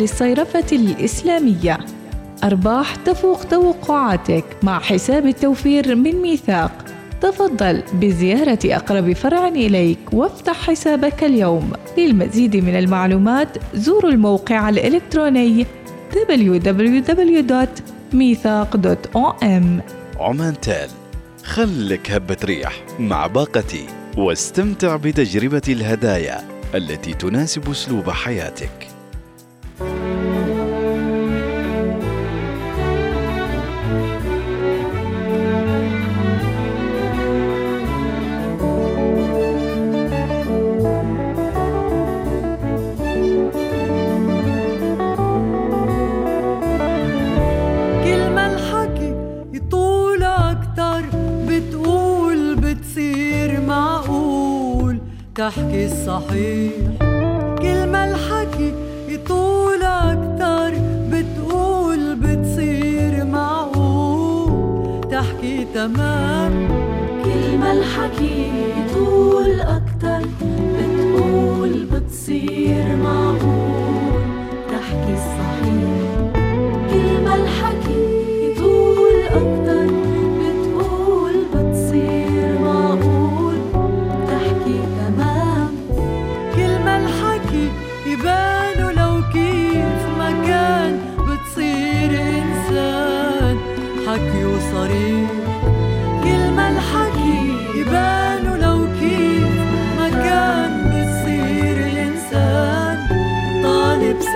للصيرفة الإسلامية. أرباح تفوق توقعاتك مع حساب التوفير من ميثاق. تفضل بزيارة أقرب فرع إليك وافتح حسابك اليوم. للمزيد من المعلومات زوروا الموقع الإلكتروني www.ميثاق.om عمان تال خلك هبة ريح مع باقتي واستمتع بتجربة الهدايا التي تناسب أسلوب حياتك. تحكي الصحيح. كلمة الحكي يطول أكتر بتقول بتصير معقول. تحكي تمام. كلمة الحكي طول أكتر بتقول بتصير معقول.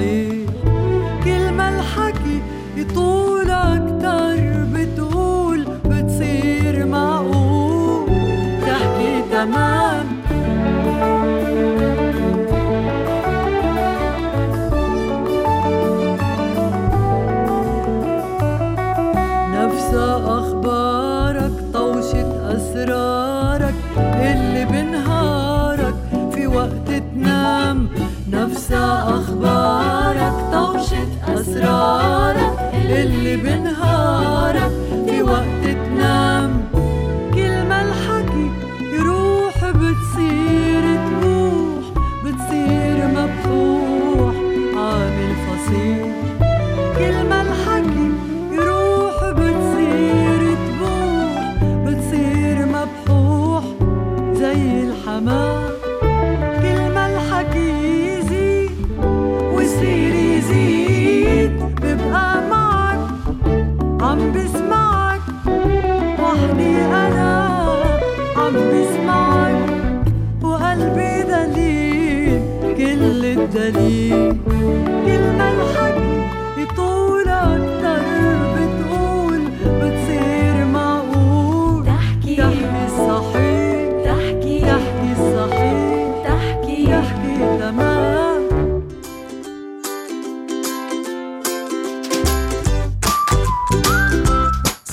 تحكي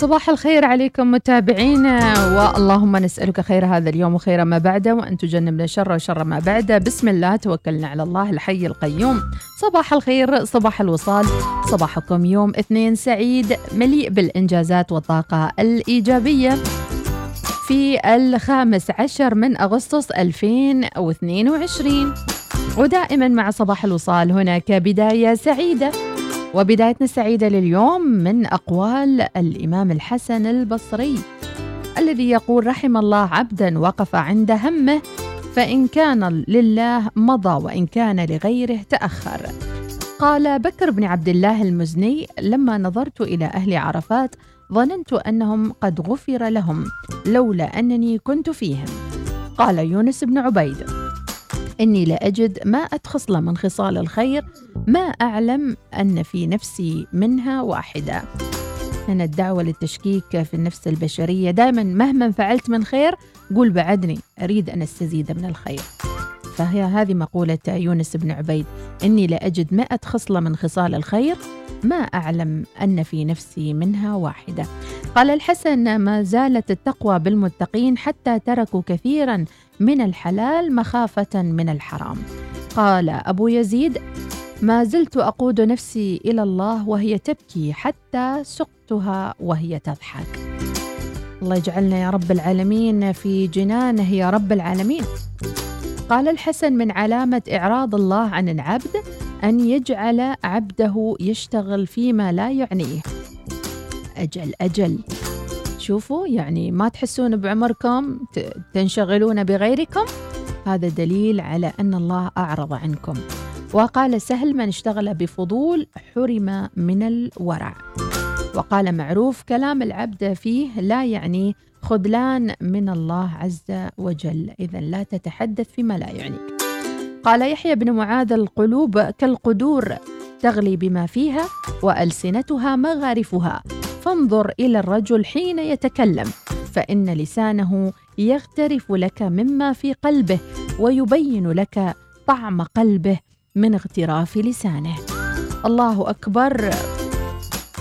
صباح الخير عليكم متابعينا واللهم نسألك خير هذا اليوم وخير ما بعده وأن تجنبنا شر وشر ما بعده. بسم الله توكلنا على الله الحي القيوم. صباح الخير صباح الوصال صباحكم يوم اثنين سعيد مليء بالإنجازات والطاقة الإيجابية. في الخامس عشر من أغسطس 2022 ودائما مع صباح الوصال هناك بداية سعيدة. وبدايتنا السعيدة لليوم من أقوال الإمام الحسن البصري الذي يقول رحم الله عبدا وقف عند همه فإن كان لله مضى وإن كان لغيره تأخر. قال بكر بن عبد الله المزني لما نظرت إلى أهل عرفات ظننت أنهم قد غفر لهم لولا أنني كنت فيهم. قال يونس بن عبيد إني لأجد مائة خصلة من خصال الخير ما أعلم أن في نفسي منها واحدة. هنا الدعوة للتشكيك في النفس البشرية دائما مهما فعلت من خير قول بعدني أريد أن أستزيد من الخير. فهي هذه مقولة يونس بن عبيد إني لأجد مئة خصلة من خصال الخير ما أعلم أن في نفسي منها واحدة. قال الحسن ما زالت التقوى بالمتقين حتى تركوا كثيرا من الحلال مخافة من الحرام. قال أبو يزيد ما زلت أقود نفسي إلى الله وهي تبكي حتى سقتها وهي تضحك. الله يجعلنا يا رب العالمين في جنانه يا رب العالمين. قال الحسن من علامة إعراض الله عن العبد أن يجعل عبده يشتغل فيما لا يعنيه. أجل أجل. شوفوا يعني ما تحسون بعمركم تنشغلون بغيركم. هذا دليل على أن الله أعرض عنكم. وقال سهل من اشتغل بفضول حرم من الورع. وقال معروف كلام العبد فيه لا يعني خذلان من الله عز وجل. إذا لا تتحدث فيما لا يعنيك قال يحيى بن معاذ القلوب كالقدور تغلي بما فيها وألسنتها مغارفها. فانظر إلى الرجل حين يتكلم فإن لسانه يغترف لك مما في قلبه ويبين لك طعم قلبه من اغتراف لسانه. الله أكبر.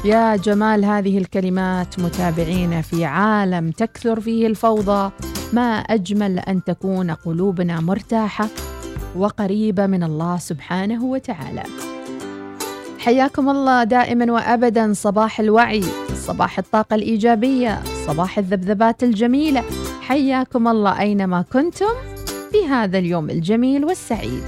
يا جمال هذه الكلمات متابعينا في عالم تكثر فيه الفوضى. ما أجمل أن تكون قلوبنا مرتاحة وقريبة من الله سبحانه وتعالى. حياكم الله دائما وابدا. صباح الوعي صباح الطاقة الإيجابية صباح الذبذبات الجميلة. حياكم الله أينما كنتم في هذا اليوم الجميل والسعيد.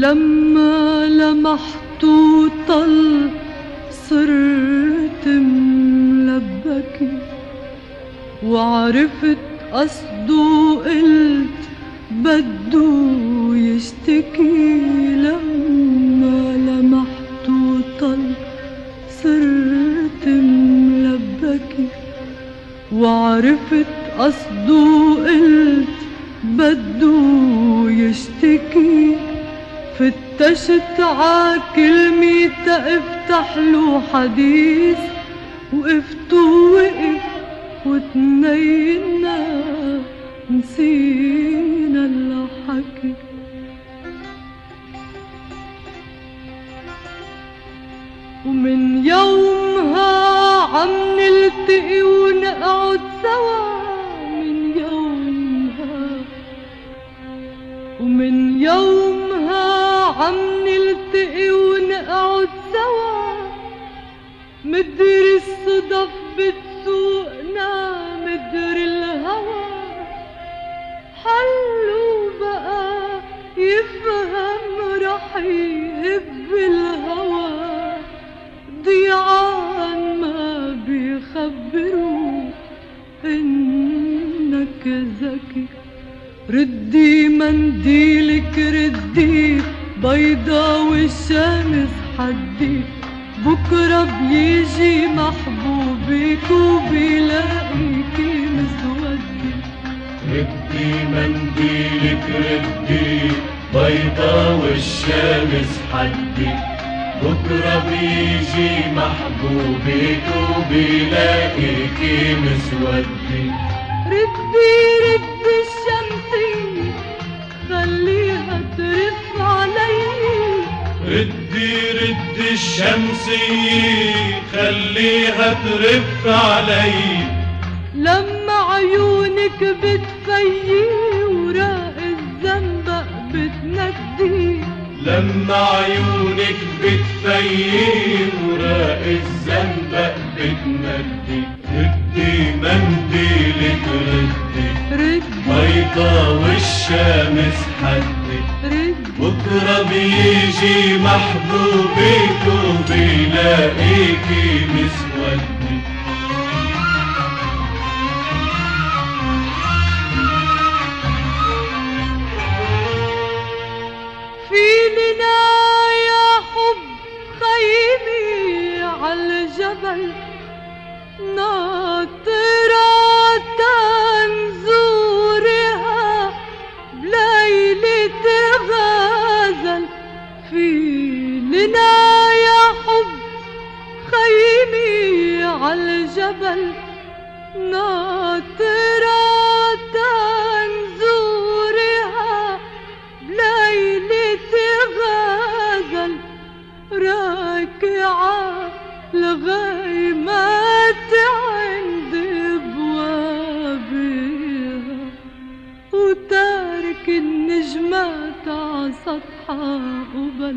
لما لمحت طل صرت ملبكي وعرفت قصده قلت بده يشتكي لما لمحت طل صرت ملبكي وعرفت قصده قلت بده يشتكي فتشت ع كلمة افتح له حديث وقفت ووقف وتنينا نسينا اللي حكي. ومن يومها عم نلتقي ونقعد سوا من يومها ومن يومها مدري الصدف بتسوقنا مدري الهوى. حلو بقى يفهم رح يهب الهوى. ضيعان ما بيخبروا إنك ذكي. ردي منديلك ردي بيضا والشمس حدي بكرة بيجي محبوبك وبيلاقيكي مسودي ردي منديلك ردي بيضا والشمس حدي. بكرة بيجي محبوبك وبيلاقيكي مسودي ردي ردي الشمسية خليها ترف علي. ردي ردي الشمسية خليها ترف علي. لما عيونك بتفيي وراق الزنبق بتندي لما عيونك بتفيم وراق الزنبق بتندي ردي منديلك ردي ردي. بيضا والشمس حدي ردي بكرة بيجي محبوبك وبيلاقيكي مسودة في لنا يا حب خيمي عالجبل ناطرة لنا يا حب خيمي عالجبل ناطرة تنزورها بليلة غزل راكعة الغيمات عند بوابها وتارك النجمات ع سطحها قبل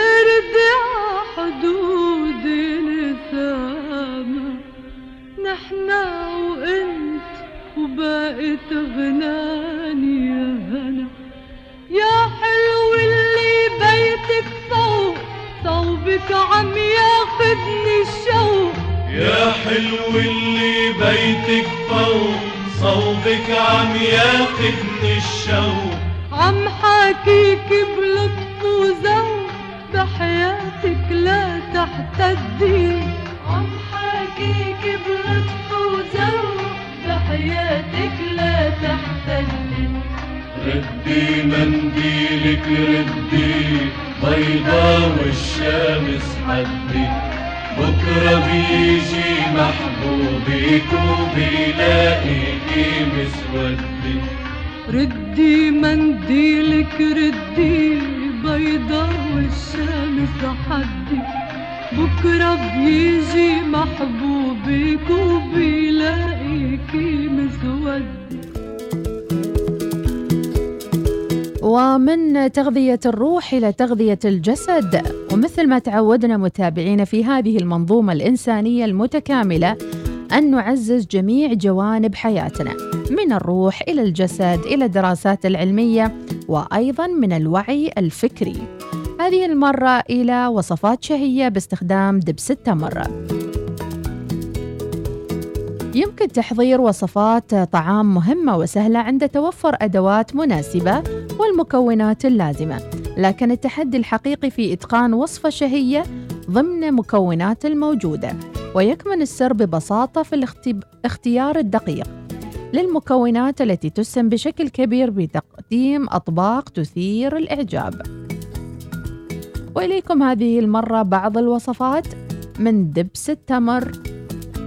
نحنا وأنت وبقيت غناني يا هنا يا حلو اللي بيتك فوق صوبك عم ياخدني الشوق. يا حلو اللي بيتك فوق صوبك عم ياخدني الشوق. عم حاكيك بلطف وذوق بحياتك لا تحتدي. حاكيك بلطف وذوق بحياتك لا تحتدي ردي منديلك ردي بيضا والشمس حدي بكرة بيجي محبوبك وبيلاقيكي مسودة ردي منديلك ردي بيضا والشمس حدي بكرة بيجي محبوبك وبيلاقيكي مسودة. ومن تغذية الروح إلى تغذية الجسد ومثل ما تعودنا متابعينا في هذه المنظومة الإنسانية المتكاملة أن نعزز جميع جوانب حياتنا من الروح إلى الجسد إلى الدراسات العلمية وأيضا من الوعي الفكري. هذه المرة إلى وصفات شهية باستخدام دبس التمر يمكن تحضير وصفات طعام مهمة وسهلة عند توفر أدوات مناسبة والمكونات اللازمة لكن التحدي الحقيقي في إتقان وصفة شهية ضمن مكونات الموجودة ويكمن السر ببساطة في الاختب... اختيار الدقيق. للمكونات التي تسهم بشكل كبير بتقديم أطباق تثير الإعجاب. وإليكم هذه المرة بعض الوصفات من دبس التمر.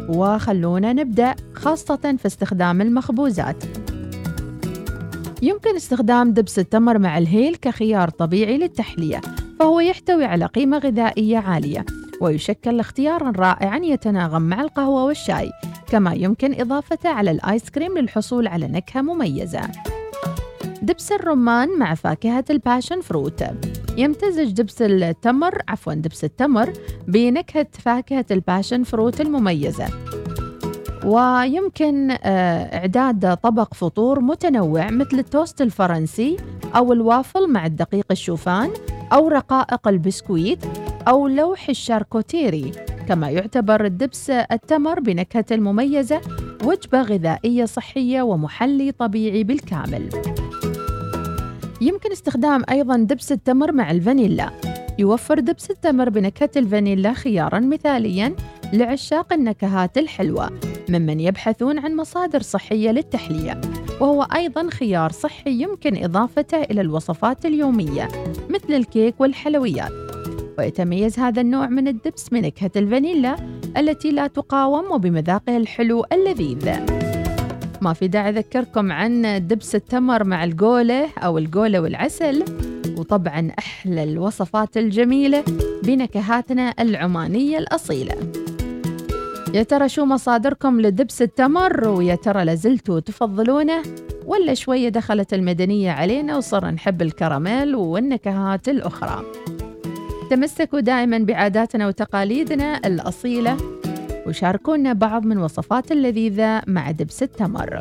وخلونا نبدأ خاصة في استخدام المخبوزات. يمكن استخدام دبس التمر مع الهيل كخيار طبيعي للتحلية فهو يحتوي على قيمة غذائية عالية ويشكل اختيارا رائعا يتناغم مع القهوة والشاي كما يمكن إضافته على الآيس كريم للحصول على نكهة مميزة. دبس الرمان مع فاكهة ال passion fruit. يمتزج دبس التمر عفوا دبس التمر بنكهة فاكهة ال passion fruit المميزة. ويمكن آه، إعداد طبق فطور متنوع مثل التوست الفرنسي أو الوافل مع الدقيق الشوفان أو رقائق البسكويت أو لوح الشاركوتيري. كما يعتبر الدبس التمر بنكهة المميزة وجبة غذائية صحية ومحلي طبيعي بالكامل. يمكن استخدام أيضا دبس التمر مع الفانيلا. يوفر دبس التمر بنكهة الفانيلا خيارا مثاليا لعشاق النكهات الحلوة ممن يبحثون عن مصادر صحية للتحلية وهو أيضا خيار صحي يمكن إضافته إلى الوصفات اليومية مثل الكيك والحلويات. ويتميز هذا النوع من الدبس بنكهة الفانيلا التي لا تقاوم وبمذاقه الحلو اللذيذ. ما في داعي أذكركم عن دبس التمر مع الجولة أو الجولة والعسل وطبعا أحلى الوصفات الجميلة بنكهاتنا العمانية الأصيلة. يا ترى شو مصادركم لدبس التمر؟ ويا ترى لازلتوا تفضلونه؟ ولا شوية دخلت المدنية علينا وصرنا نحب الكراميل والنكهات الأخرى. تمسكوا دائما بعاداتنا وتقاليدنا الأصيلة. وشاركونا بعض من وصفات اللذيذة مع دبس التمر.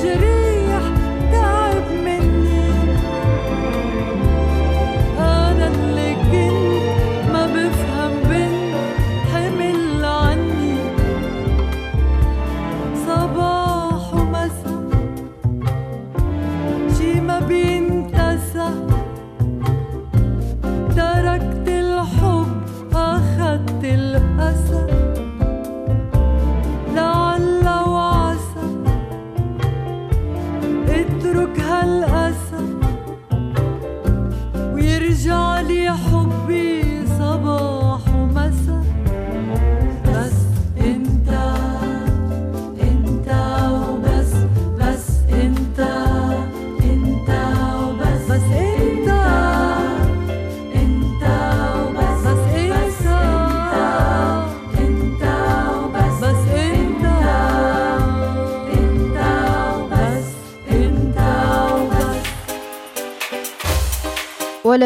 Jerusalem.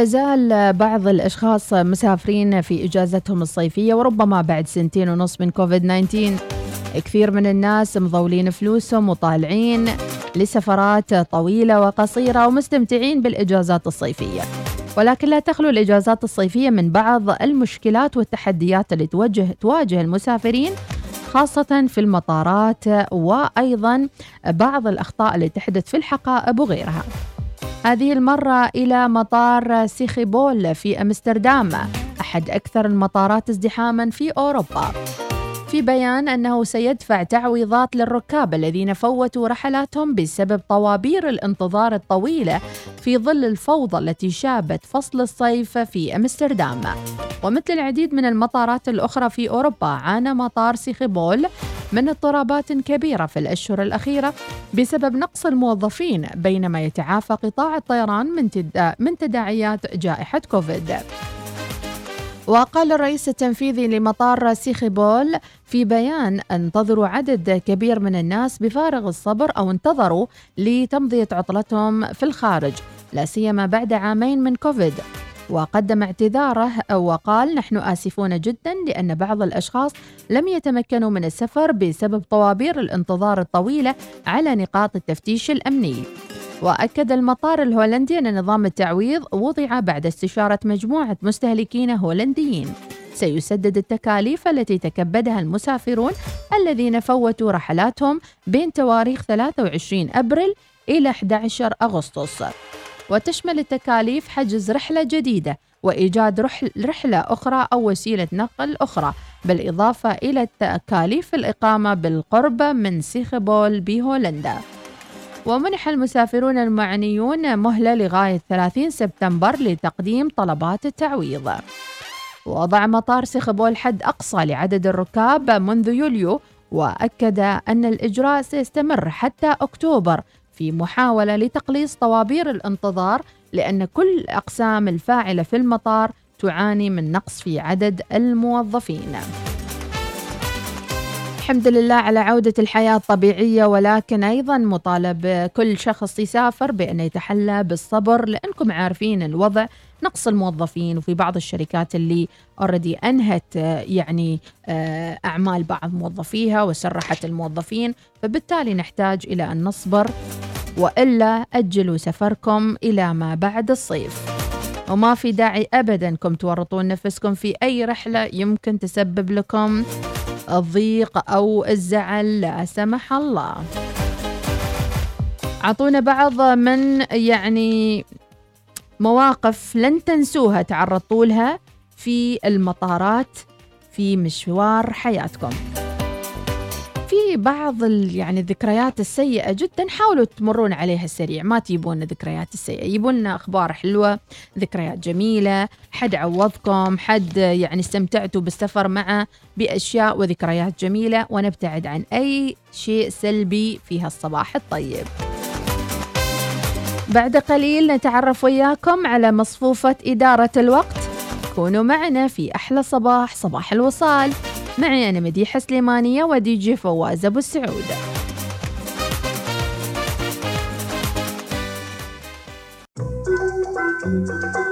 زال بعض الأشخاص مسافرين في إجازتهم الصيفية وربما بعد سنتين ونص من كوفيد 19 كثير من الناس مضولين فلوسهم وطالعين لسفرات طويلة وقصيرة ومستمتعين بالإجازات الصيفية. ولكن لا تخلو الإجازات الصيفية من بعض المشكلات والتحديات اللي توجه تواجه المسافرين خاصة في المطارات وأيضا بعض الأخطاء اللي تحدث في الحقائب وغيرها. هذه المرة إلى مطار سيخيبول في أمستردام. أحد أكثر المطارات ازدحاما في أوروبا. في بيان أنه سيدفع تعويضات للركاب الذين فوتوا رحلاتهم بسبب طوابير الانتظار الطويلة في ظل الفوضى التي شابت فصل الصيف في أمستردام. ومثل العديد من المطارات الأخرى في أوروبا عانى مطار سيخيبول من اضطرابات كبيرة في الأشهر الأخيرة بسبب نقص الموظفين بينما يتعافى قطاع الطيران من تدا- من تداعيات جائحة كوفيد. وقال الرئيس التنفيذي لمطار سيخيبول في بيان انتظروا عدد كبير من الناس بفارغ الصبر أو انتظروا لتمضية عطلتهم في الخارج لا سيما بعد عامين من كوفيد. وقدم اعتذاره وقال نحن آسفون جدا لأن بعض الأشخاص لم يتمكنوا من السفر بسبب طوابير الانتظار الطويلة على نقاط التفتيش الأمني. وأكد المطار الهولندي أن نظام التعويض وضع بعد استشارة مجموعة مستهلكين هولنديين. سيسدد التكاليف التي تكبدها المسافرون الذين فوتوا رحلاتهم بين تواريخ 23 أبريل إلى 11 أغسطس. وتشمل التكاليف حجز رحلة جديدة وإيجاد رحل رحلة أخرى أو وسيلة نقل أخرى بالإضافة إلى تكاليف الإقامة بالقرب من سيخبول بهولندا. ومنح المسافرون المعنيون مهلة لغاية 30 سبتمبر لتقديم طلبات التعويض. وضع مطار سيخبول حد أقصى لعدد الركاب منذ يوليو وأكد أن الإجراء سيستمر حتى أكتوبر في محاولة لتقليص طوابير الانتظار لأن كل الأقسام الفاعلة في المطار تعاني من نقص في عدد الموظفين. الحمد لله على عودة الحياة الطبيعية ولكن أيضا مطالب كل شخص يسافر بأن يتحلى بالصبر لأنكم عارفين الوضع نقص الموظفين وفي بعض الشركات اللي اوريدي أنهت يعني آه، أعمال بعض موظفيها وسرحت الموظفين فبالتالي نحتاج إلى أن نصبر وإلا أجلوا سفركم إلى ما بعد الصيف. وما في داعي ابدا أنكم تورطون نفسكم في أي رحلة يمكن تسبب لكم الضيق أو الزعل لا سمح الله. أعطونا بعض من يعني مواقف لن تنسوها تعرضتوا لها في المطارات في مشوار حياتكم. بعض يعني الذكريات السيئة جدا حاولوا تمرون عليها السريع ما تجيبون الذكريات السيئة. لنا أخبار حلوة ذكريات جميلة حد عوضكم حد يعني استمتعتوا بالسفر معه بأشياء وذكريات جميلة. ونبتعد عن أي شيء سلبي في هالصباح الطيب. بعد قليل نتعرف وياكم على مصفوفة إدارة الوقت. كونوا معنا في أحلى صباح صباح الوصال. معي أنا مديحة سليمانية ودي جي فواز أبو السعود بحبك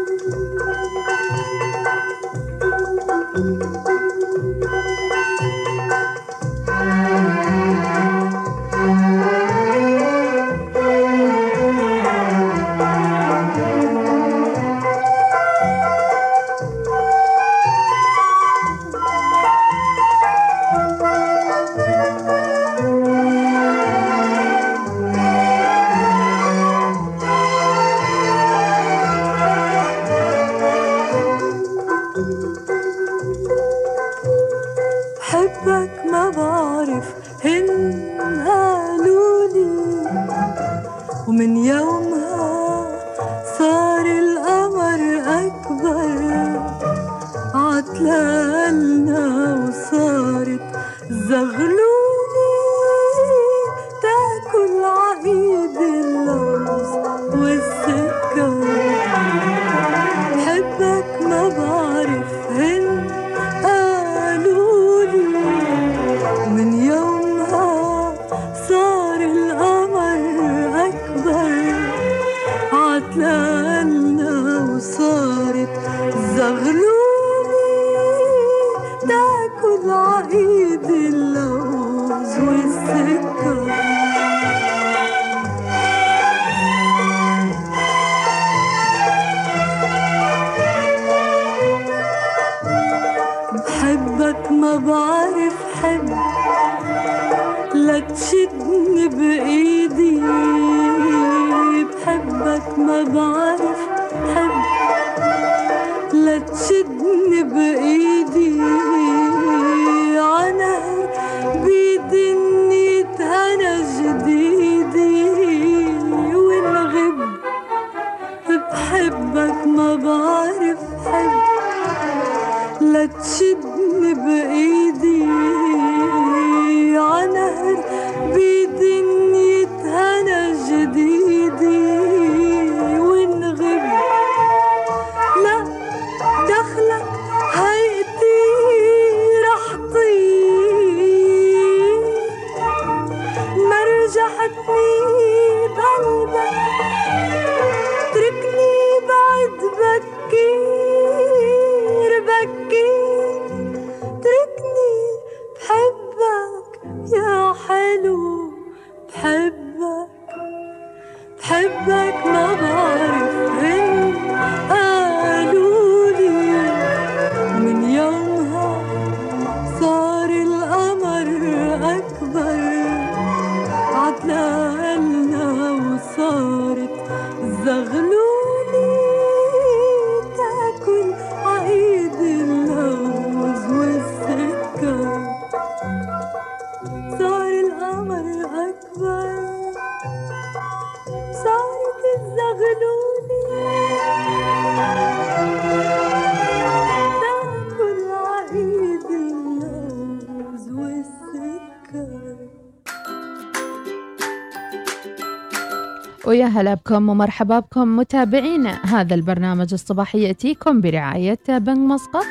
هلا بكم ومرحبا بكم متابعينا هذا البرنامج الصباحي يأتيكم برعاية بنك مسقط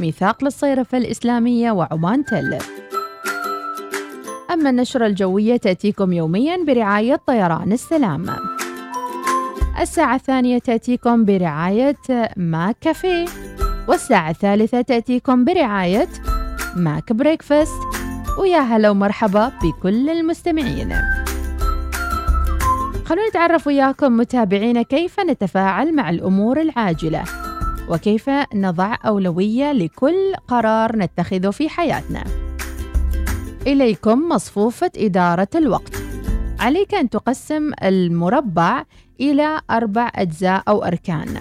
ميثاق للصيرفة الإسلامية وعمان تل. أما النشرة الجوية تأتيكم يوميا برعاية طيران السلام. الساعة الثانية تأتيكم برعاية McCafé والساعة الثالثة تأتيكم برعاية McBreakfast ويا هلا ومرحبا بكل المستمعين. خلونا نتعرف وياكم متابعينا كيف نتفاعل مع الأمور العاجلة وكيف نضع أولوية لكل قرار نتخذه في حياتنا. إليكم مصفوفة إدارة الوقت. عليك أن تقسم المربع إلى أربع أجزاء أو أركان.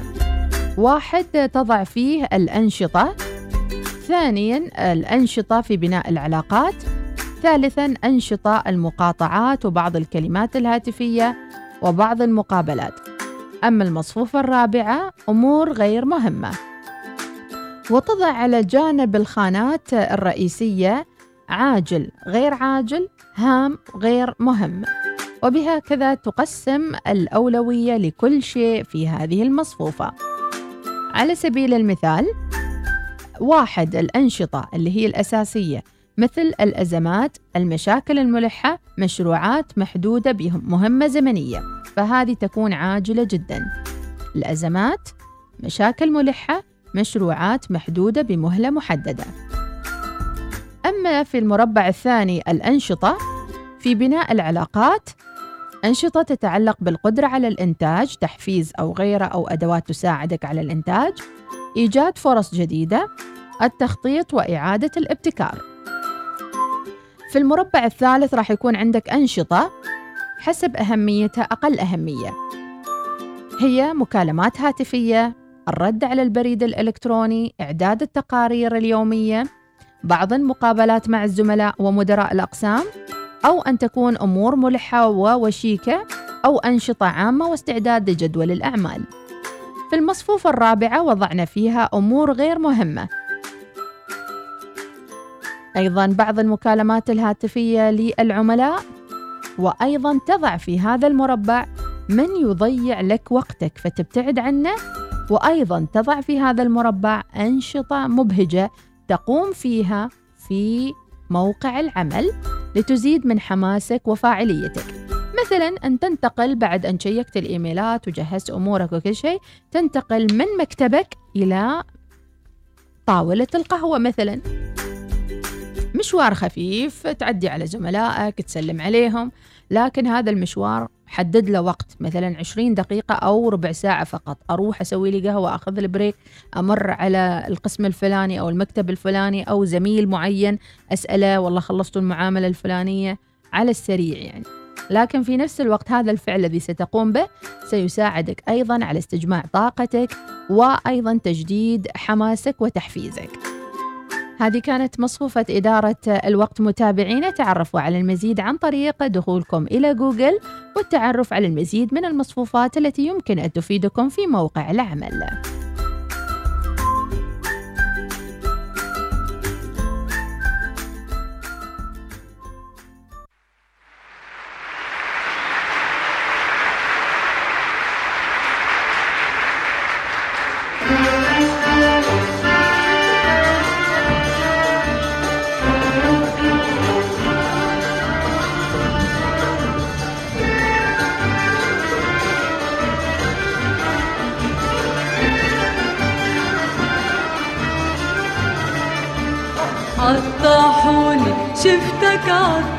واحد تضع فيه الأنشطة. ثانيا الأنشطة في بناء العلاقات. ثالثا أنشطة المقاطعات وبعض الكلمات الهاتفية. وبعض المقابلات. أما المصفوفة الرابعة أمور غير مهمة. وتضع على جانب الخانات الرئيسية عاجل غير عاجل هام غير مهم. وبهكذا تقسم الأولوية لكل شيء في هذه المصفوفة. على سبيل المثال واحد الأنشطة اللي هي الأساسية مثل الأزمات المشاكل الملحة مشروعات محدودة بمهمة زمنية فهذه تكون عاجلة جدا. الأزمات مشاكل ملحة مشروعات محدودة بمهلة محددة. أما في المربع الثاني الأنشطة في بناء العلاقات أنشطة تتعلق بالقدرة على الإنتاج تحفيز أو غيره أو أدوات تساعدك على الإنتاج إيجاد فرص جديدة التخطيط وإعادة الابتكار. في المربع الثالث راح يكون عندك أنشطة حسب أهميتها أقل أهمية. هي مكالمات هاتفية الرد على البريد الإلكتروني إعداد التقارير اليومية بعض المقابلات مع الزملاء ومدراء الأقسام أو أن تكون أمور ملحة ووشيكة أو أنشطة عامة واستعداد لجدول الأعمال. في المصفوفة الرابعة وضعنا فيها أمور غير مهمة. أيضا بعض المكالمات الهاتفية للعملاء وأيضا تضع في هذا المربع من يضيع لك وقتك فتبتعد عنه. وأيضا تضع في هذا المربع أنشطة مبهجة تقوم فيها في موقع العمل لتزيد من حماسك وفاعليتك. مثلا أن تنتقل بعد أن شيكت الإيميلات وجهزت أمورك وكل شيء تنتقل من مكتبك إلى طاولة القهوة مثلا. مشوار خفيف تعدي على زملائك تسلم عليهم لكن هذا المشوار حدد له وقت مثلا 20 دقيقة أو ربع ساعة فقط. أروح أسوي لي قهوة أخذ ال break أمر على القسم الفلاني أو المكتب الفلاني أو زميل معين أسأله والله خلصتوا المعاملة الفلانية على السريع يعني. لكن في نفس الوقت هذا الفعل الذي ستقوم به سيساعدك أيضا على استجماع طاقتك وأيضا تجديد حماسك وتحفيزك. هذه كانت مصفوفة إدارة الوقت. متابعينا تعرفوا على المزيد عن طريق دخولكم إلى جوجل والتعرف على المزيد من المصفوفات التي يمكن أن تفيدكم في موقع العمل. God.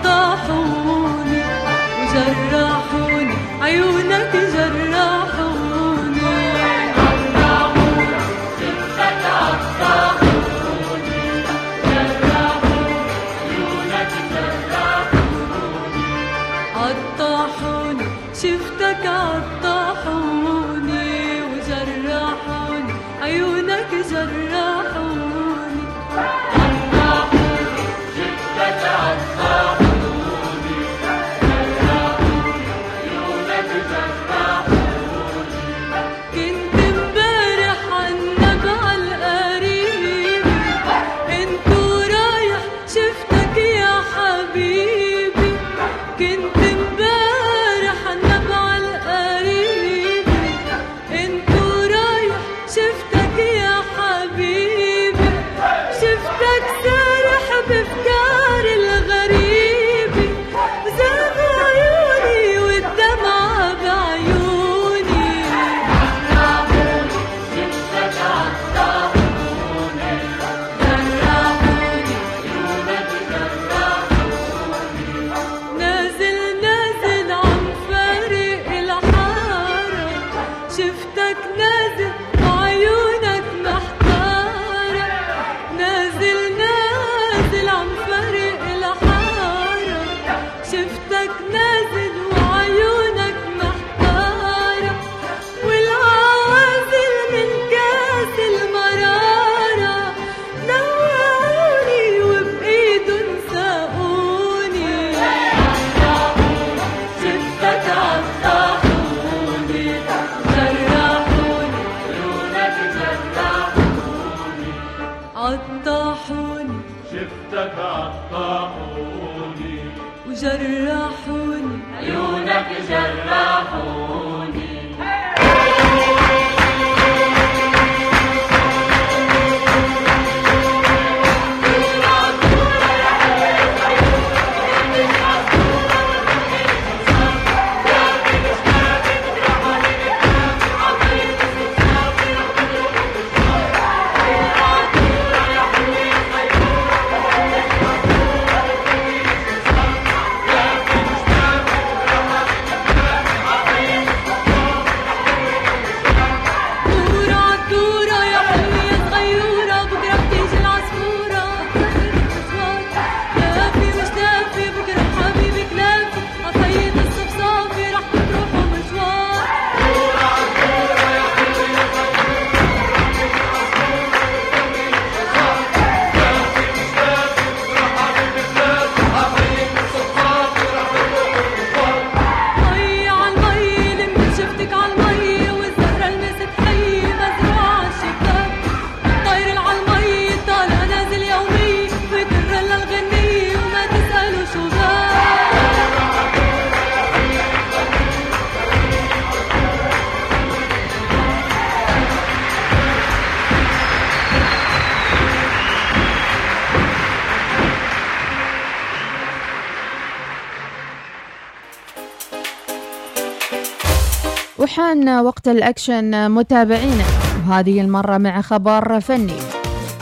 وحان وقت الأكشن متابعينا. وهذه المرة مع خبر فني.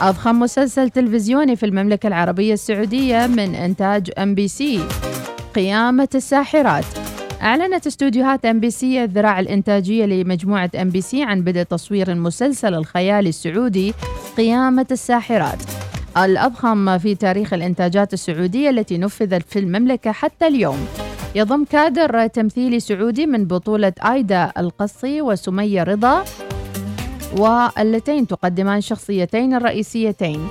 أضخم مسلسل تلفزيوني في المملكة العربية السعودية من إنتاج أم بي سي قيامة الساحرات. أعلنت استوديوهات ام بي سي الذراع الإنتاجية لمجموعة ام بي سي عن بدء تصوير المسلسل الخيالي السعودي قيامة الساحرات. الأضخم في تاريخ الإنتاجات السعودية التي نفذت في المملكة حتى اليوم. يضم كادر تمثيلي سعودي من بطولة آيدا القصي وسمية رضا واللتين تقدمان شخصيتين الرئيسيتين.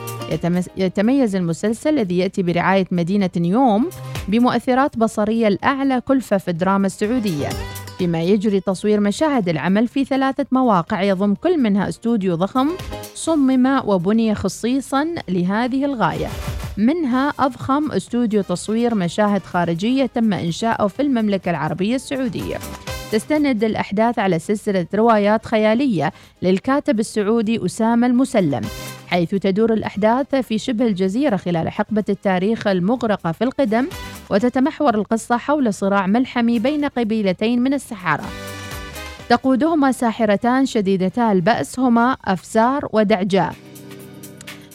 يتميز المسلسل الذي يأتي برعاية مدينة نيوم بمؤثرات بصرية الأعلى كلفة في الدراما السعودية فيما يجري تصوير مشاهد العمل في ثلاثة مواقع يضم كل منها استوديو ضخم صمم وبني خصيصا لهذه الغاية. منها أضخم استوديو تصوير مشاهد خارجية تم إنشاؤه في المملكة العربية السعودية. تستند الأحداث على سلسلة روايات خيالية للكاتب السعودي أسامة المسلم حيث تدور الأحداث في شبه الجزيرة خلال حقبة التاريخ المغرقة في القدم وتتمحور القصة حول صراع ملحمي بين قبيلتين من السحرة تقودهما ساحرتان شديدتا البأس هما أفسار ودعجاء.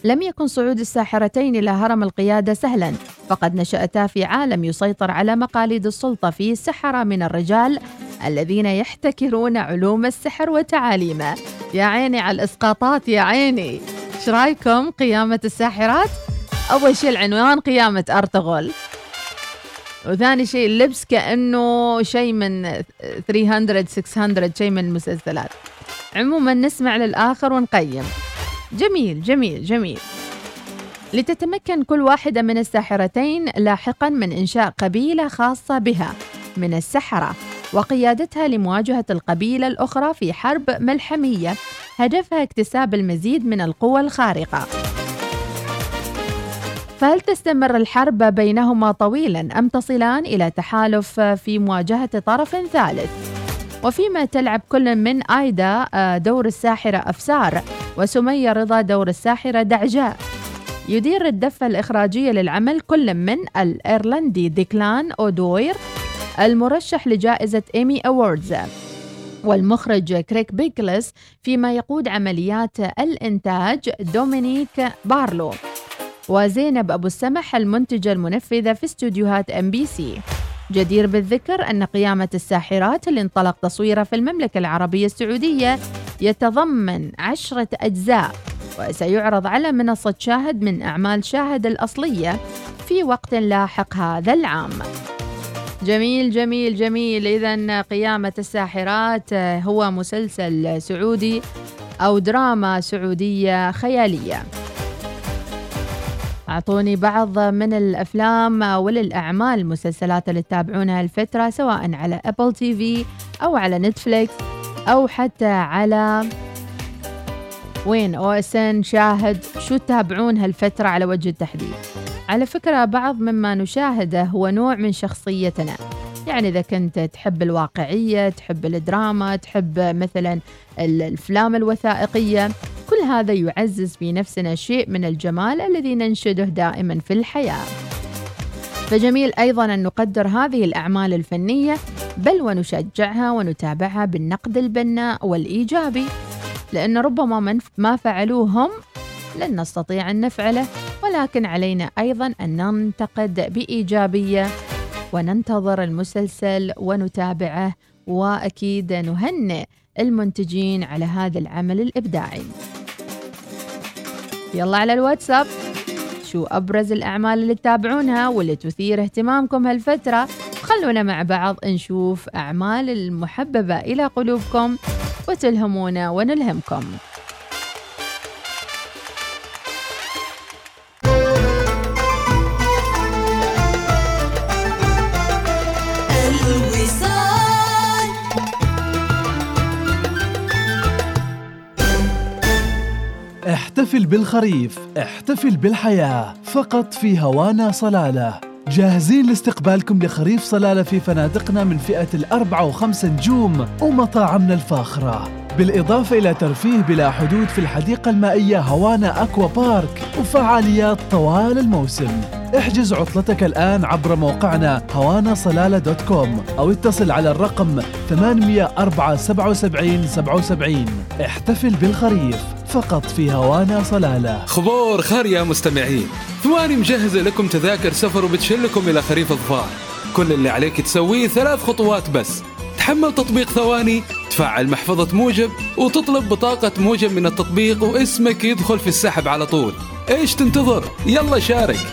لم يكن صعود الساحرتين إلى هرم القيادة سهلا فقد نشأتا في عالم يسيطر على مقاليد السلطة فيه سحرة من الرجال الذين يحتكرون علوم السحر وتعاليمه. يا عيني على الإسقاطات يا عيني! إيش رأيكم؟ قيامة الساحرات؟ أول شيء العنوان قيامة أرطغرل. وثاني شيء اللبس كأنه شيء من 300 600 شيء من المسلسلات. عموما نسمع للآخر ونقيم. جميل جميل جميل لتتمكن كل واحدة من الساحرتين لاحقا من إنشاء قبيلة خاصة بها من السحرة وقيادتها لمواجهة القبيلة الأخرى في حرب ملحمية هدفها اكتساب المزيد من القوى الخارقة فهل تستمر الحرب بينهما طويلا أم تصلان إلى تحالف في مواجهة طرف ثالث؟ وفيما تلعب كل من آيدا آه، دور الساحرة أفسار وسمية رضا دور الساحرة دعجاء يدير الدفة الإخراجية للعمل كل من الإيرلندي ديكلان أودوير المرشح لجائزة Emmy Awards والمخرج كريك بيكلس فيما يقود عمليات الإنتاج دومينيك بارلو. وزينب أبو السمح المنتجة المنفذة في استوديوهات إم بي سي. جدير بالذكر أن قيامة الساحرات اللي انطلق تصويره في المملكة العربية السعودية يتضمن عشرة أجزاء وسيعرض على منصة شاهد من أعمال شاهد الأصلية في وقت لاحق هذا العام. جميل جميل جميل. إذا قيامة الساحرات هو مسلسل سعودي أو دراما سعودية خيالية. أعطوني بعض من الأفلام والأعمال المسلسلات اللي تتابعونها الفترة سواء على Apple TV أو على Netflix أو حتى على وين؟ OSN شاهد شو تتابعون هالفترة على وجه التحديد؟ على فكرة بعض مما نشاهده هو نوع من شخصيتنا. يعني إذا كنت تحب الواقعية تحب الدراما تحب مثلا الأفلام الوثائقية كل هذا يعزز في نفسنا شيء من الجمال الذي ننشده دائما في الحياة. فجميل أيضا أن نقدر هذه الأعمال الفنية بل ونشجعها ونتابعها بالنقد البناء والإيجابي لأن ربما من ما فعلوه هم لن نستطيع أن نفعله ولكن علينا أيضا أن ننتقد بإيجابية وننتظر المسلسل ونتابعه وأكيد نهنئ المنتجين على هذا العمل الإبداعي. يلا على الواتساب. شو أبرز الأعمال اللي تتابعونها واللي تثير اهتمامكم هالفترة؟ خلونا مع بعض نشوف أعمال المحببة إلى قلوبكم وتلهمونا ونلهمكم. احتفل بالخريف احتفل بالحياة فقط في هوانا صلالة. جاهزين لاستقبالكم لخريف صلالة في فنادقنا من فئة الأربعة وخمسة نجوم ومطاعمنا الفاخرة. بالإضافة إلى ترفيه بلا حدود في الحديقة المائية هوانا أكوا بارك وفعاليات طوال الموسم. احجز عطلتك الآن عبر موقعنا هوانا صلالة دوت كوم أو اتصل على الرقم 804 77 77 احتفل بالخريف فقط في هوانا صلالة. خبور خير يا مستمعين ثواني مجهزة لكم تذاكر سفر وبتشلكم إلى خريف الظفار. كل اللي عليك تسويه ثلاث خطوات بس. تحمل تطبيق ثواني تفعل محفظة موجب وتطلب بطاقة موجب من التطبيق واسمك يدخل في السحب على طول. إيش تنتظر؟ يلا شارك.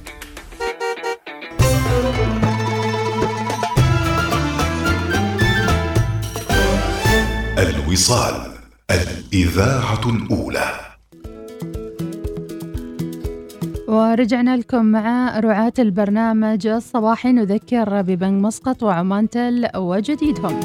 الوصال الإذاعة الأولى. ورجعنا لكم مع رعاة البرنامج الصباحي. نذكر ببنك مسقط وعمانتل وجديدهم.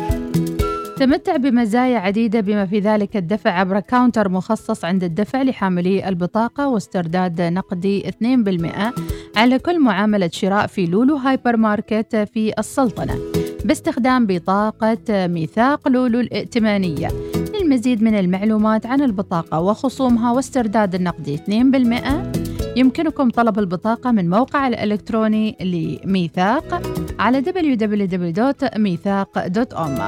تمتع بمزايا عديدة بما في ذلك الدفع عبر counter مخصص عند الدفع لحاملي البطاقة واسترداد نقدي 2% على كل معاملة شراء في لولو هايبر ماركت في السلطنة. باستخدام بطاقة ميثاق لولو الائتمانية. للمزيد من المعلومات عن البطاقة وخصومها واسترداد النقدي 2% يمكنكم طلب البطاقة من موقع الإلكتروني لميثاق على www.ميثاق.com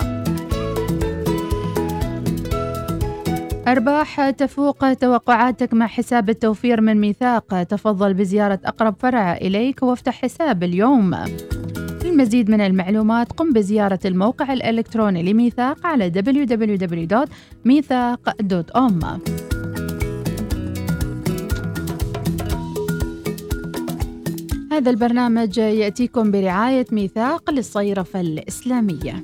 أرباح تفوق توقعاتك مع حساب التوفير من ميثاق. تفضل بزيارة أقرب فرع إليك وافتح حساب اليوم. للمزيد من المعلومات قم بزيارة الموقع الإلكتروني لميثاق على www.ميثاق.com هذا البرنامج يأتيكم برعاية ميثاق للصيرفة الإسلامية.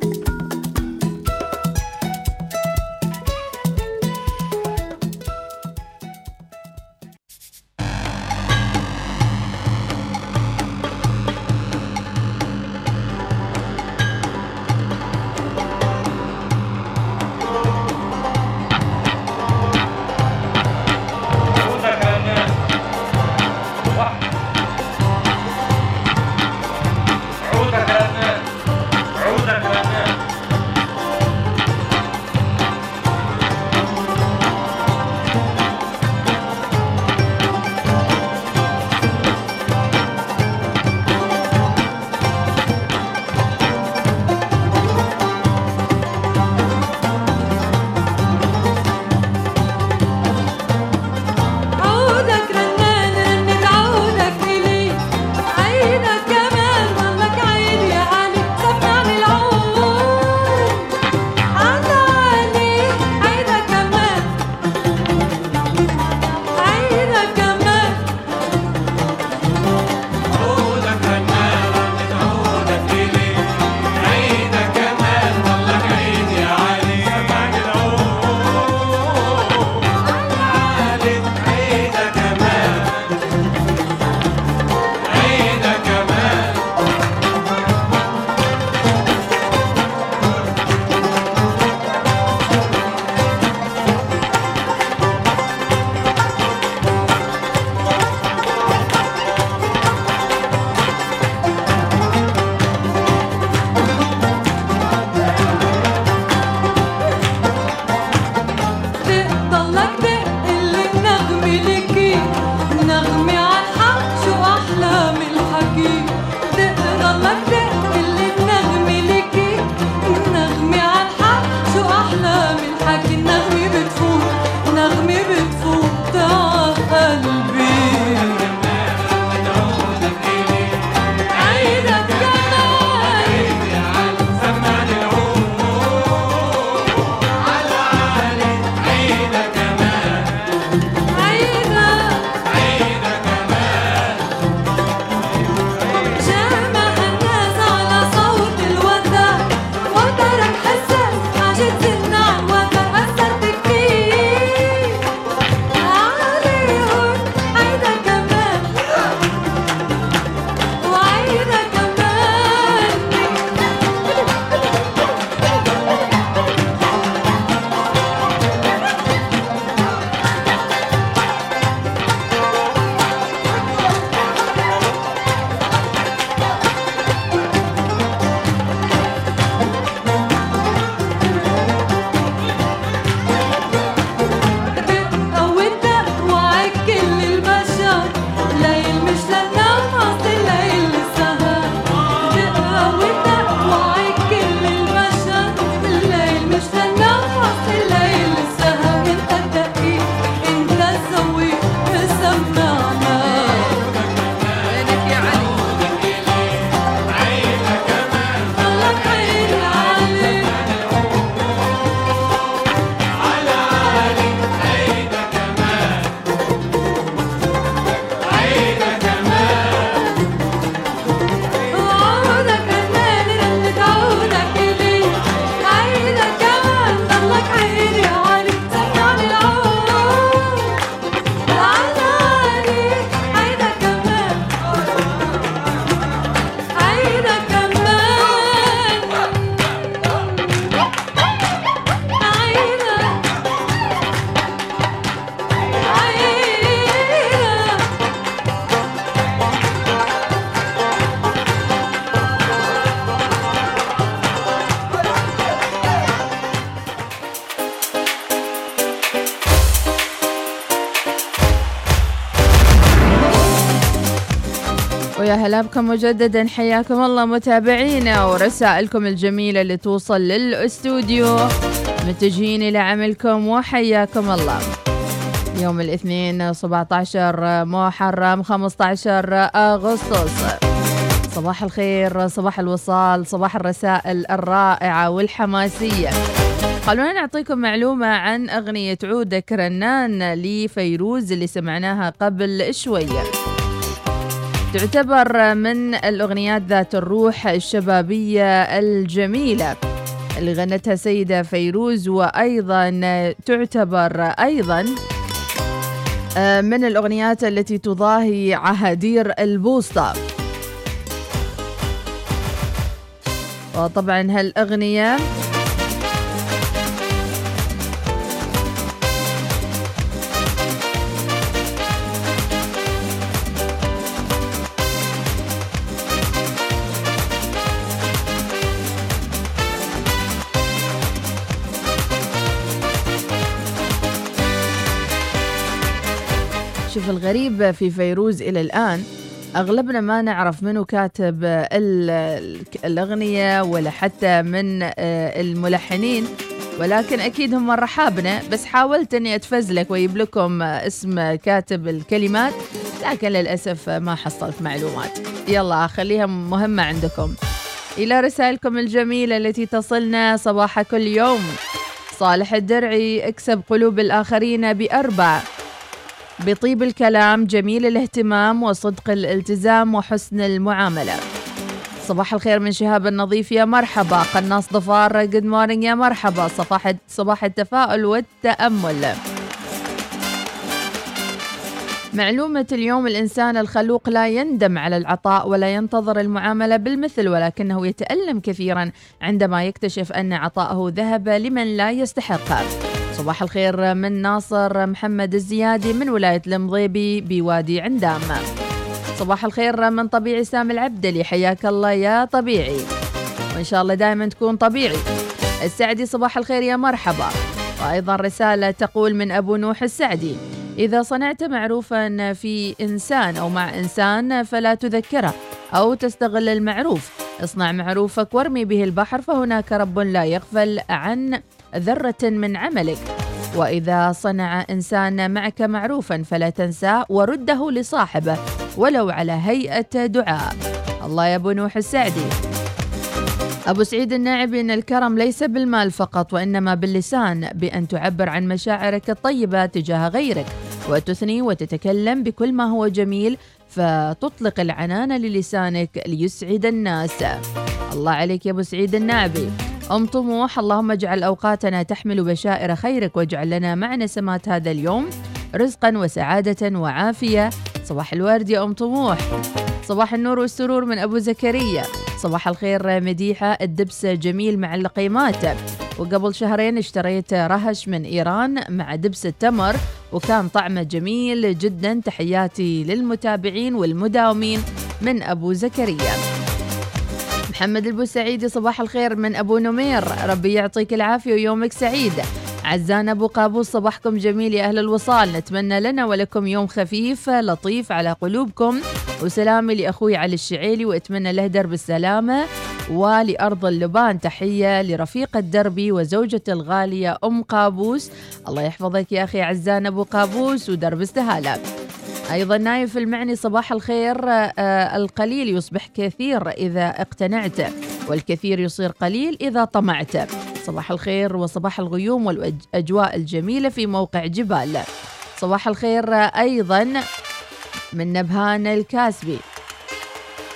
بكم مجددا. حياكم الله متابعينا ورسائلكم الجميلة اللي توصل للأستوديو. متجهين إلى عملكم وحياكم الله. يوم الاثنين 17 محرم 15 أغسطس. صباح الخير صباح الوصال صباح الرسائل الرائعة والحماسية. خلونا نعطيكم معلومة عن أغنية عودك رنان لفيروز اللي سمعناها قبل شوية. تعتبر من الأغنيات ذات الروح الشبابية الجميلة اللي غنتها سيدة فيروز وأيضا تعتبر أيضا آه، من الأغنيات التي تضاهي عهادير البوسطة. وطبعا هالأغنية شوف الغريب في فيروز إلى الآن. أغلبنا ما نعرف منو كاتب ال- ال- الأغنية ولا حتى من آه، الملحنين ولكن أكيد هم رحابنا. بس حاولت أني أتفزلك وأجيب لكم اسم كاتب الكلمات لكن للأسف ما حصلت معلومات. يلا خليها مهمة عندكم. إلى رسائلكم الجميلة التي تصلنا صباح كل يوم. صالح الدرعي اكسب قلوب الآخرين بأربع. بطيب الكلام جميل الاهتمام وصدق الالتزام وحسن المعاملة. صباح الخير من شهاب النظيف يا مرحبا. قناص ضفار good morning يا مرحبا. صباح صباح التفاؤل والتأمل. معلومة اليوم الإنسان الخلوق لا يندم على العطاء ولا ينتظر المعاملة بالمثل ولكنه يتألم كثيرا عندما يكتشف أن عطاءه ذهب لمن لا يستحقه. صباح الخير من ناصر محمد الزيادي من ولاية المضيبي بوادي عندام. صباح الخير من طبيعي سامي العبدلي. حياك الله يا طبيعي. وإن شاء الله دائما تكون طبيعي. السعدي صباح الخير يا مرحبا. وأيضا رسالة تقول من أبو نوح السعدي. إذا صنعت معروفا في إنسان أو مع إنسان فلا تذكره أو تستغل المعروف. اصنع معروفك وارمي به البحر فهناك رب لا يغفل عن ذرة من عملك. وإذا صنع إنسان معك معروفا فلا تنساه ورده لصاحبه ولو على هيئة دعاء. الله يا أبو نوح السعدي. أبو سعيد الناعبي أن الكرم ليس بالمال فقط وإنما باللسان بأن تعبر عن مشاعرك الطيبة تجاه غيرك وتثني وتتكلم بكل ما هو جميل فتطلق العنان للسانك ليسعد الناس. الله عليك يا أبو سعيد الناعبي أم طموح اللهم اجعل أوقاتنا تحمل بشائر خيرك واجعل لنا مع نسمات هذا اليوم رزقا وسعادة وعافية. صباح الورد يا أم طموح. صباح النور والسرور من أبو زكريا. صباح الخير مديحة الدبس جميل مع اللقيمات. وقبل شهرين اشتريت رهش من إيران مع دبس التمر وكان طعمه جميل جدا. تحياتي للمتابعين والمداومين من أبو زكريا. محمد البوسعيدي صباح الخير من أبو نمير. ربي يعطيك العافية ويومك سعيد. عزان أبو قابوس صباحكم جميل يا أهل الوصال. نتمنى لنا ولكم يوم خفيف لطيف على قلوبكم. وسلامي لأخوي علي الشعيلي وأتمنى له درب السلامة. ولأرض اللبان تحية لرفيقة دربي وزوجته الغالية أم قابوس. الله يحفظك يا أخي عزان أبو قابوس ودرب استهالة أيضا نايف المعني صباح الخير. آه القليل يصبح كثير إذا اقتنعت والكثير يصير قليل إذا طمعت. صباح الخير وصباح الغيوم والأجواء الجميلة في موقع جبال. صباح الخير أيضا من نبهان الكاسبي.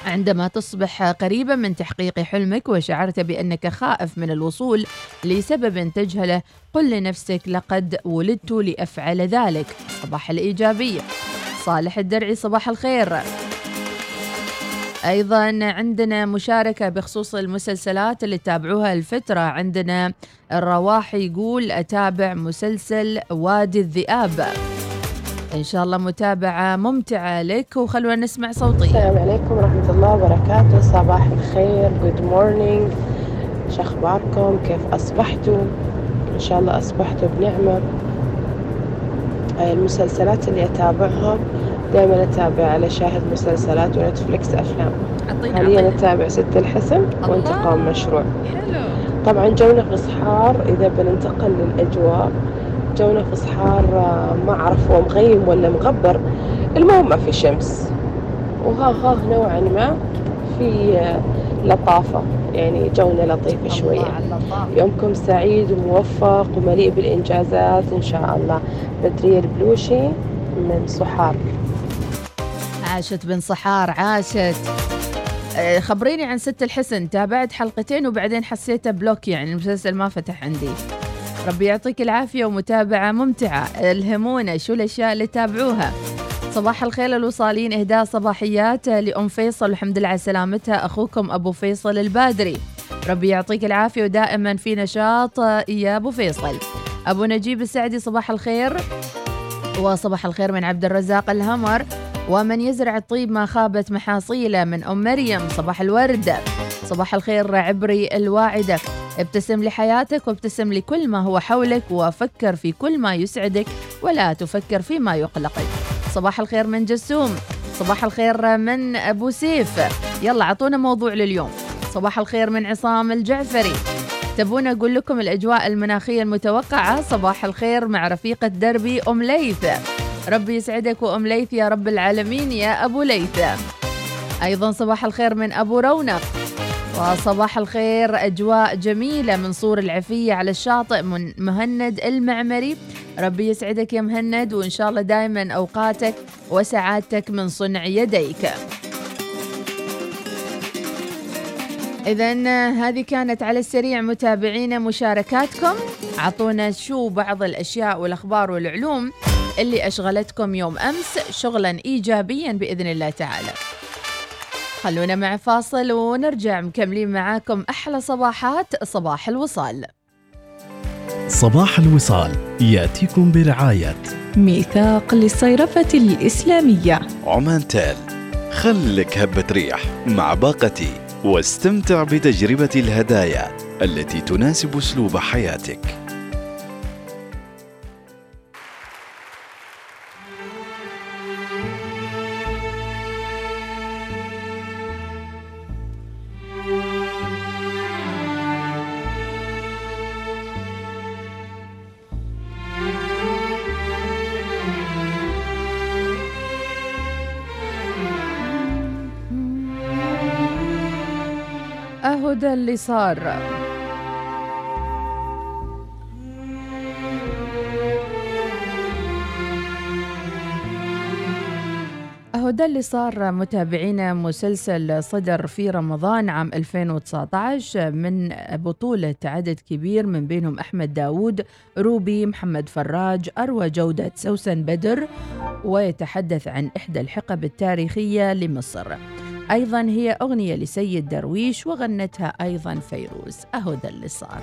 عندما تصبح قريبا من تحقيق حلمك وشعرت بأنك خائف من الوصول لسبب تجهله قل لنفسك لقد ولدت لأفعل ذلك. صباح الإيجابية صالح الدرعي صباح الخير. أيضا عندنا مشاركة بخصوص المسلسلات اللي تتابعوها الفترة. عندنا الرواحي يقول أتابع مسلسل وادي الذئاب. إن شاء الله متابعة ممتعة لك وخلونا نسمع صوتي. السلام عليكم ورحمة الله وبركاته. صباح الخير good morning شو أخباركم؟ كيف أصبحتوا؟ إن شاء الله أصبحتوا بنعمة. آه، المسلسلات اللي أتابعها دائما أتابع على شاهد مسلسلات ونتفليكس أفلام. حاليا أتابع ست الحسن وانتقام مشروع. حلو. طبعا جونا في صحار إذا بننتقل للأجواء جونا في صحار آه، ما أعرف هو مغيم ولا مغبر. المهم ما في شمس. وها ها نوعا ما في آه، لطافة يعني جونا لطيف شوية. يومكم سعيد وموفق ومليء بالإنجازات إن شاء الله. بدرية البلوشي من صحار عاشت بن صحار عاشت. آه، خبريني عن ست الحسن. تابعت حلقتين وبعدين حسيته بلوك يعني المسلسل ما فتح عندي. ربي يعطيك العافية ومتابعة ممتعة. الهمونا شو الأشياء اللي تابعوها؟ صباح الخير الوصالين إهداء صباحيات لأم فيصل. والحمد لله على سلامتها. أخوكم أبو فيصل البادري. ربي يعطيك العافية ودائما في نشاط يا أبو فيصل. أبو نجيب السعدي صباح الخير. وصباح الخير من عبد الرزاق الهمر. ومن يزرع الطيب ما خابت محاصيله من أم مريم. صباح الورد. صباح الخير عبري الواعدة. ابتسم لحياتك وابتسم لكل ما هو حولك. وفكر في كل ما يسعدك. ولا تفكر فيما يقلقك. صباح الخير من جسوم صباح الخير من أبو سيف. يلا عطونا موضوع لليوم. صباح الخير من عصام الجعفري. تبون أقول لكم الأجواء المناخية المتوقعة؟ صباح الخير مع رفيقة دربي أم ليث. ربي يسعدك وأم ليث يا رب العالمين يا أبو ليث. أيضا صباح الخير من أبو رونق. وصباح الخير أجواء جميلة من صور العفية على الشاطئ من مهند المعمري. ربي يسعدك يا مهند وإن شاء الله دائما أوقاتك وسعادتك من صنع يديك. إذا هذه كانت على السريع متابعينا مشاركاتكم. عطونا شو بعض الأشياء والأخبار والعلوم اللي أشغلتكم يوم أمس شغلا إيجابيا بإذن الله تعالى. خلونا مع فاصل ونرجع مكملين معاكم أحلى صباحات صباح الوصال. صباح الوصال يأتيكم برعاية ميثاق للصيرفة الإسلامية. عمان تال خلك هبة ريح مع باقتي واستمتع بتجربة الهدايا التي تناسب أسلوب حياتك. اللي صار. أهو ده اللي صار متابعينا مسلسل صدر في رمضان عام 2019 من بطولة عدد كبير من بينهم أحمد داوود روبي محمد فراج أروى جودة سوسن بدر ويتحدث عن إحدى الحقب التاريخية لمصر. أيضا هي أغنية لسيد درويش وغنتها أيضا فيروز. أهو ده اللي صار.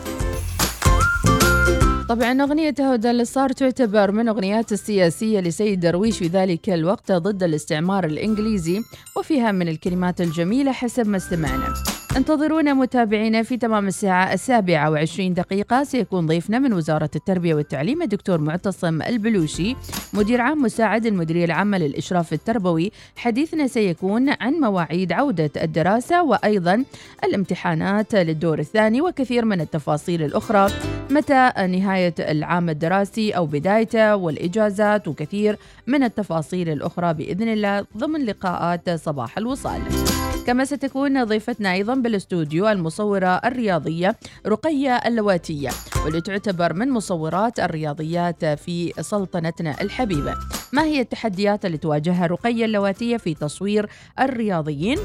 طبعا أغنية هدى اللي صار تعتبر من أغنيات السياسية لسيد درويش في ذلك الوقت ضد الاستعمار الإنجليزي وفيها من الكلمات الجميلة حسب ما استمعنا. انتظرونا متابعينا في تمام الساعة السابعة وعشرين دقيقة. سيكون ضيفنا من وزارة التربية والتعليم الدكتور معتصم البلوشي مدير عام مساعد المديرية العامة للإشراف التربوي. حديثنا سيكون عن مواعيد عودة الدراسة وأيضا الامتحانات للدور الثاني وكثير من التفاصيل الأخرى. متى نهاية العام الدراسي أو بدايته والإجازات وكثير من التفاصيل الأخرى بإذن الله. ضمن لقاءات صباح الوصال. كما ستكون ضيفتنا أيضا بالاستوديو المصورة الرياضية رقية اللواتية واللي تعتبر من مصورات الرياضيات في سلطنتنا الحبيبة. ما هي التحديات اللي تواجهها رقية اللواتية في تصوير الرياضيين؟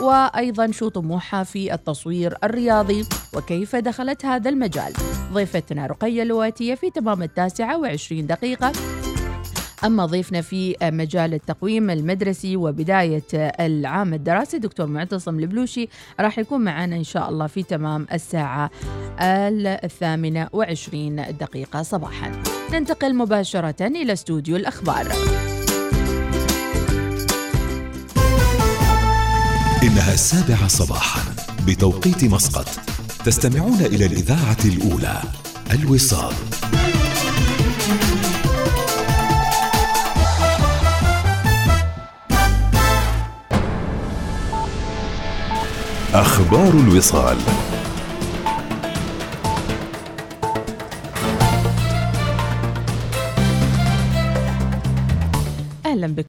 وأيضا شو طموحها في التصوير الرياضي؟ وكيف دخلت هذا المجال؟ ضيفتنا رقية اللواتية في تمام التاسعة وعشرين دقيقة. أما ضيفنا في مجال التقويم المدرسي وبداية العام الدراسي دكتور معتصم البلوشي راح يكون معنا إن شاء الله في تمام الساعة الثامنة وعشرين دقيقة صباحا. ننتقل مباشرة إلى استوديو الأخبار. إنها السابعة صباحا بتوقيت مسقط. تستمعون إلى الإذاعة الأولى الوصال. أخبار الوصال. أهلا بكم